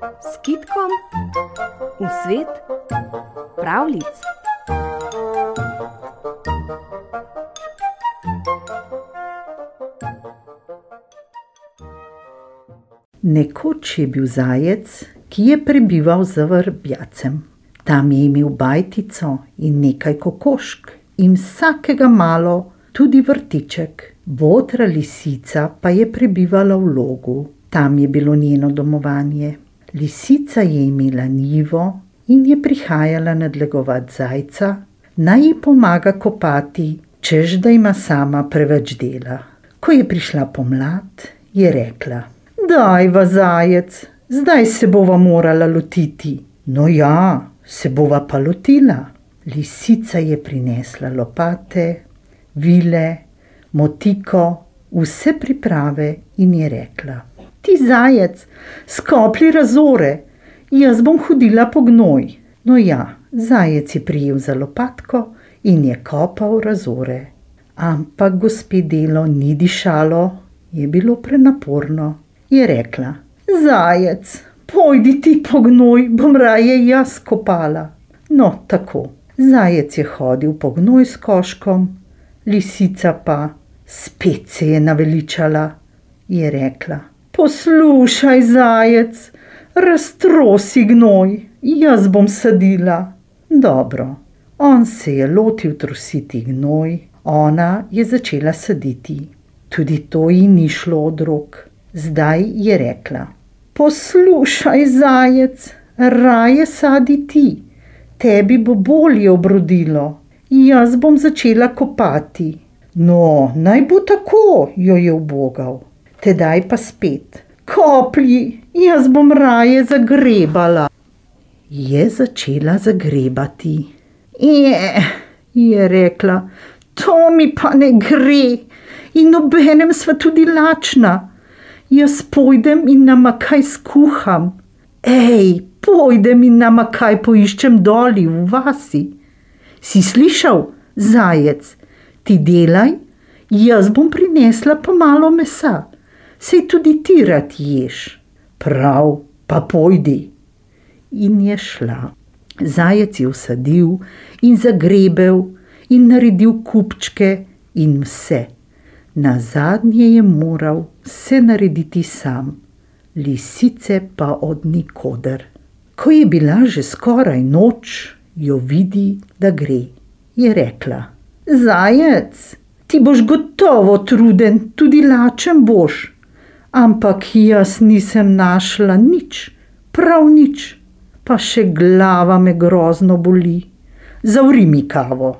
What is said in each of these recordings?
s kitkom v svet pravlic. Nekoč je bil zajec, ki je prebival za vrbjacem. Tam je imel bajtico in nekaj kokošk, in vsakega malo tudi vrtiček. Botra lisica pa je prebivala v logu, tam je bilo njeno domovanje. Lisica je imela njivo in je prihajala nadlegovat zajca, naj ji pomaga kopati, češ da ima sama preveč dela. Ko je prišla pomlad, je rekla: Daj, va zajec, zdaj se bova morala lotiti. No ja, se bova pa lotila. Lisica je prinesla lopate, vile, motiko, vse priprave in je rekla: Ti zajec, skoplji razore, jaz bom hodila po gnoj. No ja, zajec je prijel za lopatko in je kopal razore. Ampak gospe delo ni dišalo, je bilo prenaporno. Je rekla: Zajec, pojdi ti po gnoj, bom raje jaz kopala. No, tako. Zajec je hodil po gnoj s koškom, lisica pa spet se je naveličala. Je rekla: Poslušaj, zajec, raztrosi gnoj, jaz bom sadila. Dobro, on se je lotil trositi gnoj, ona je začela saditi. Tudi to ji ni šlo od rok. Zdaj je rekla: Poslušaj, zajec, raje sadi ti, tebi bo bolje obrodilo. Jaz bom začela kopati. No, naj bo tako, jo je ubogal. Tedaj pa spet: Koplji, jaz bom raje zagrebala. Je začela zagrebati. Je, je rekla, to mi pa ne gre, in obenem sva tudi lačna. Jaz pojdem in nama kaj skuham. Ej, pojdem in nama kaj poiščem doli v vasi. Si slišal, zajec, ti delaj, jaz bom prinesla pa malo mesa, sej tudi ti rad ješ. Prav, pa pojdi. In je šla. Zajec je vsadil in zagrebel in naredil kupčke in vse. Nazadnje je moral vse narediti sam, lisice pa od nikoder. Ko je bila že skoraj noč, jo vidi, da gre. Je rekla: Zajec, ti boš gotovo truden, tudi lačen boš. Ampak jaz nisem našla nič, prav nič, pa še glava me grozno boli. Zavri mi kavo.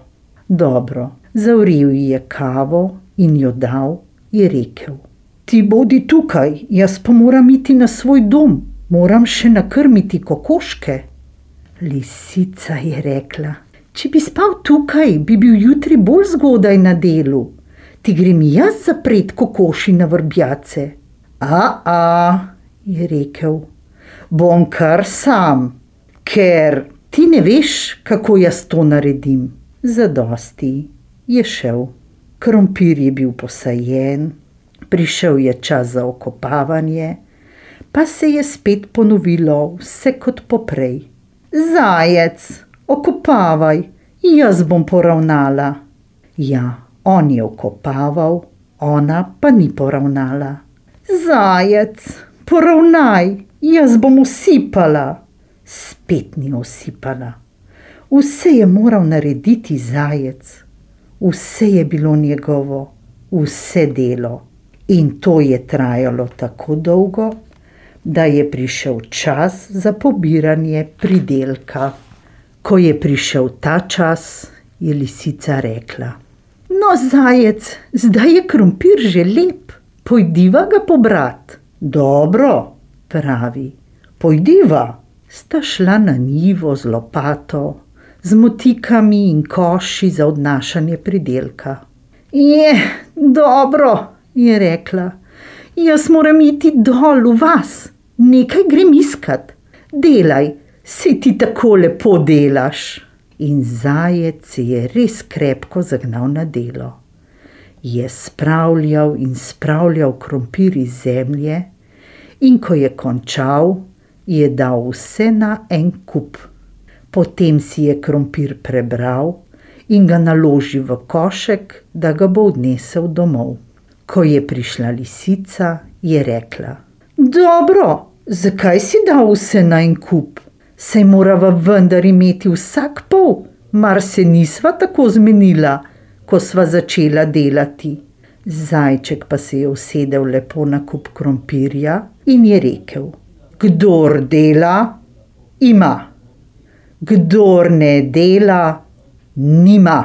Dobro, zavril ji je kavo in jo dal, je rekel: Ti bodi tukaj, jaz pa moram iti na svoj dom, moram še nakrmiti kokoške. Lisica je rekla: Če bi spal tukaj, bi bil jutri bolj zgodaj na delu. Ti grem jaz zapret kokoši na vrbjace. A, a, je rekel, bom kar sam, ker ti ne veš, kako jaz to naredim. Zadosti je šel. Krompir je bil posajen, prišel je čas za okopavanje, pa se je spet ponovilo vse kot poprej. Zajec, okopavaj, jaz bom poravnala. Ja, on je okopaval, ona pa ni poravnala. Zajec, poravnaj, jaz bom usipala. Spet ni usipala. Vse je moral narediti zajec, vse je bilo njegovo, vse delo. In to je trajalo tako dolgo, da je prišel čas za pobiranje pridelka. Ko je prišel ta čas, je lisica rekla: No, zajec, zdaj je krompir že lep, pojdiva ga pobrat. Dobro, pravi, pojdiva. Sta šla na njivo z lopato, z motikami in koši za odnašanje pridelka. Je, dobro, je rekla, jaz moram iti dol v vas, nekaj grem iskat. Delaj, si ti tako lepo delaš. In zajec je res krepko zagnal na delo. Je spravljal in spravljal krompir iz zemlje, in ko je končal, je dal vse na en kup. Potem si je krompir prebral in ga naložil v košek, da ga bo odnesel domov. Ko je prišla lisica, je rekla: Dobro, zakaj si dal vse na en kup? Sej morava vendar imeti vsak pol, mar se nisva tako zmenila, ko sva začela delati. Zajček pa se je usedel lepo na kup krompirja in je rekel: Kdor dela, ima, kdor ne dela, nima.